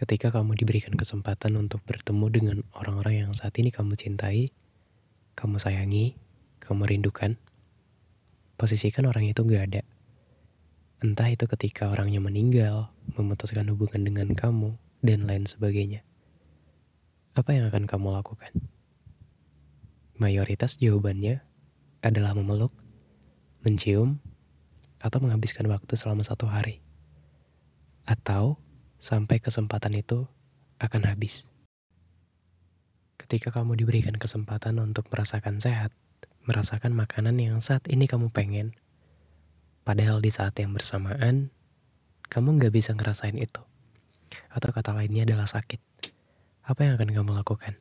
Ketika kamu diberikan kesempatan untuk bertemu dengan orang-orang yang saat ini kamu cintai, kamu sayangi, kamu rindukan, posisikan orang itu gak ada. Entah itu ketika orangnya meninggal, memutuskan hubungan dengan kamu, dan lain sebagainya. Apa yang akan kamu lakukan? Mayoritas jawabannya adalah memeluk, mencium, atau menghabiskan waktu selama satu hari. Atau sampai kesempatan itu akan habis. Ketika kamu diberikan kesempatan untuk merasakan sehat, merasakan makanan yang saat ini kamu pengen, padahal di saat yang bersamaan, kamu nggak bisa ngerasain itu. Atau kata lainnya adalah sakit. Apa yang akan kamu lakukan?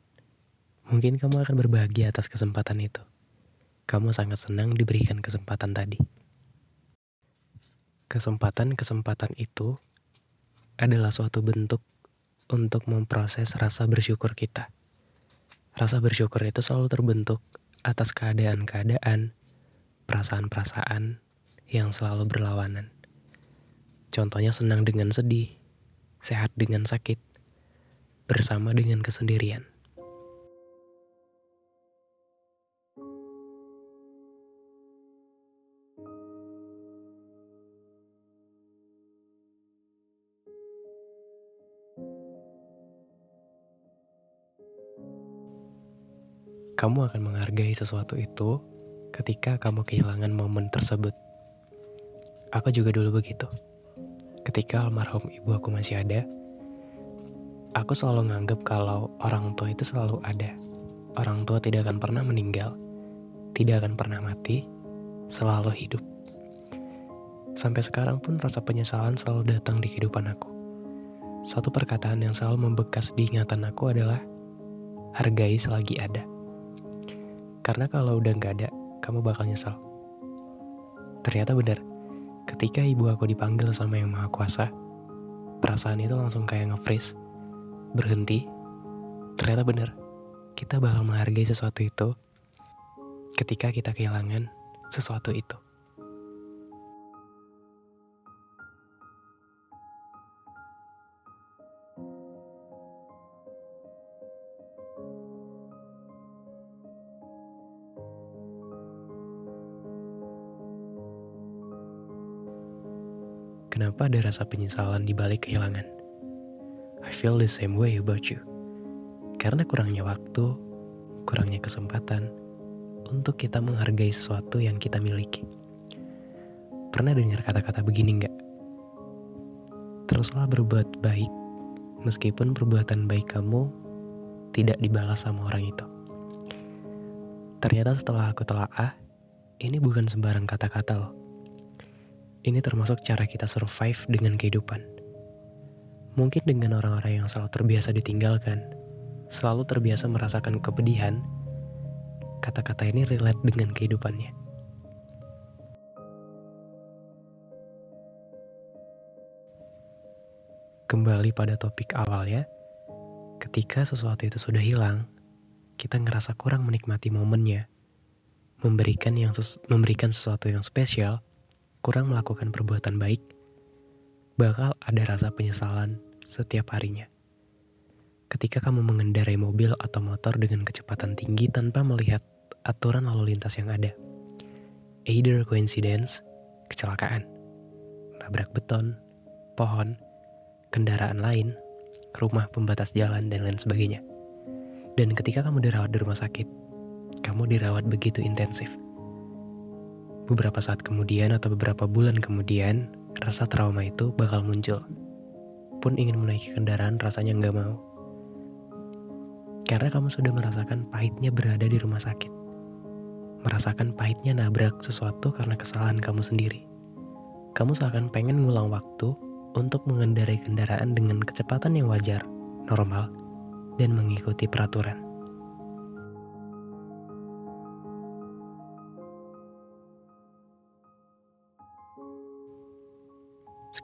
Mungkin kamu akan berbahagia atas kesempatan itu. Kamu sangat senang diberikan kesempatan tadi. Kesempatan-kesempatan itu adalah suatu bentuk untuk memproses rasa bersyukur kita. Rasa bersyukur itu selalu terbentuk atas keadaan-keadaan, perasaan-perasaan yang selalu berlawanan. Contohnya senang dengan sedih, sehat dengan sakit, bersama dengan kesendirian. Kamu akan menghargai sesuatu itu ketika kamu kehilangan momen tersebut. Aku juga dulu begitu. Ketika almarhum ibu aku masih ada, aku selalu nganggap kalau orang tua itu selalu ada. Orang tua tidak akan pernah meninggal, tidak akan pernah mati, selalu hidup. Sampai sekarang pun rasa penyesalan selalu datang di kehidupan aku. Satu perkataan yang selalu membekas di ingatan aku adalah hargai selagi ada. Karena kalau udah nggak ada, kamu bakal nyesal. Ternyata benar, ketika ibu aku dipanggil sama yang maha kuasa, perasaan itu langsung kayak nge-freeze, berhenti. Ternyata benar, kita bakal menghargai sesuatu itu ketika kita kehilangan sesuatu itu. Kenapa ada rasa penyesalan di balik kehilangan? I feel the same way about you. Karena kurangnya waktu, kurangnya kesempatan untuk kita menghargai sesuatu yang kita miliki. Pernah dengar kata-kata begini nggak? Teruslah berbuat baik, meskipun perbuatan baik kamu tidak dibalas sama orang itu. Ternyata setelah aku telaah, ini bukan sembarang kata-kata loh ini termasuk cara kita survive dengan kehidupan. Mungkin dengan orang-orang yang selalu terbiasa ditinggalkan, selalu terbiasa merasakan kepedihan, kata-kata ini relate dengan kehidupannya. Kembali pada topik awal ya, ketika sesuatu itu sudah hilang, kita ngerasa kurang menikmati momennya, memberikan yang memberikan sesuatu yang spesial kurang melakukan perbuatan baik, bakal ada rasa penyesalan setiap harinya. Ketika kamu mengendarai mobil atau motor dengan kecepatan tinggi tanpa melihat aturan lalu lintas yang ada. Either coincidence, kecelakaan, nabrak beton, pohon, kendaraan lain, rumah pembatas jalan, dan lain sebagainya. Dan ketika kamu dirawat di rumah sakit, kamu dirawat begitu intensif beberapa saat kemudian atau beberapa bulan kemudian, rasa trauma itu bakal muncul. Pun ingin menaiki kendaraan rasanya nggak mau. Karena kamu sudah merasakan pahitnya berada di rumah sakit. Merasakan pahitnya nabrak sesuatu karena kesalahan kamu sendiri. kamu seakan pengen ngulang waktu untuk mengendarai kendaraan dengan kecepatan yang wajar, normal, dan mengikuti peraturan.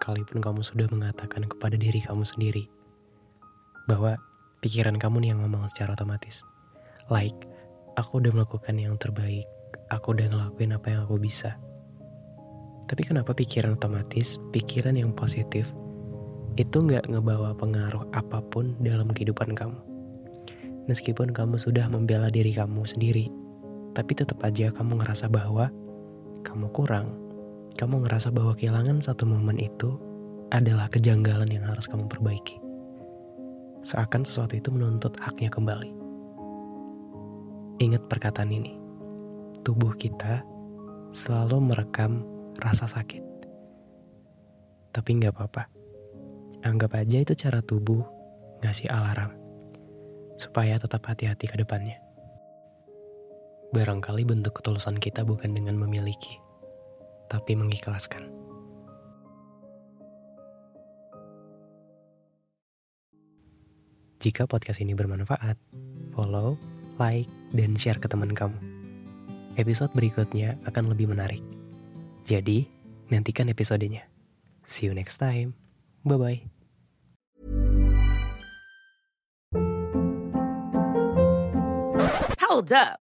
Sekalipun kamu sudah mengatakan kepada diri kamu sendiri bahwa pikiran kamu nih yang ngomong secara otomatis. Like, aku udah melakukan yang terbaik, aku udah ngelakuin apa yang aku bisa. Tapi kenapa pikiran otomatis, pikiran yang positif, itu nggak ngebawa pengaruh apa pun dalam kehidupan kamu? Meskipun kamu sudah membela diri kamu sendiri, tapi tetap aja kamu ngerasa bahwa kamu kurang. Kamu ngerasa bahwa kehilangan satu momen itu adalah kejanggalan yang harus kamu perbaiki seakan sesuatu itu menuntut haknya kembali. Ingat perkataan ini, tubuh kita selalu merekam rasa sakit. Tapi nggak apa-apa, anggap aja itu cara tubuh ngasih alarm, supaya tetap hati-hati ke depannya. Barangkali bentuk ketulusan kita bukan dengan memiliki, tapi mengikhlaskan. Jika podcast ini bermanfaat, follow, like, dan share ke teman kamu. Episode berikutnya akan lebih menarik. Jadi, nantikan episodenya. See you next time. Bye-bye. Hold up.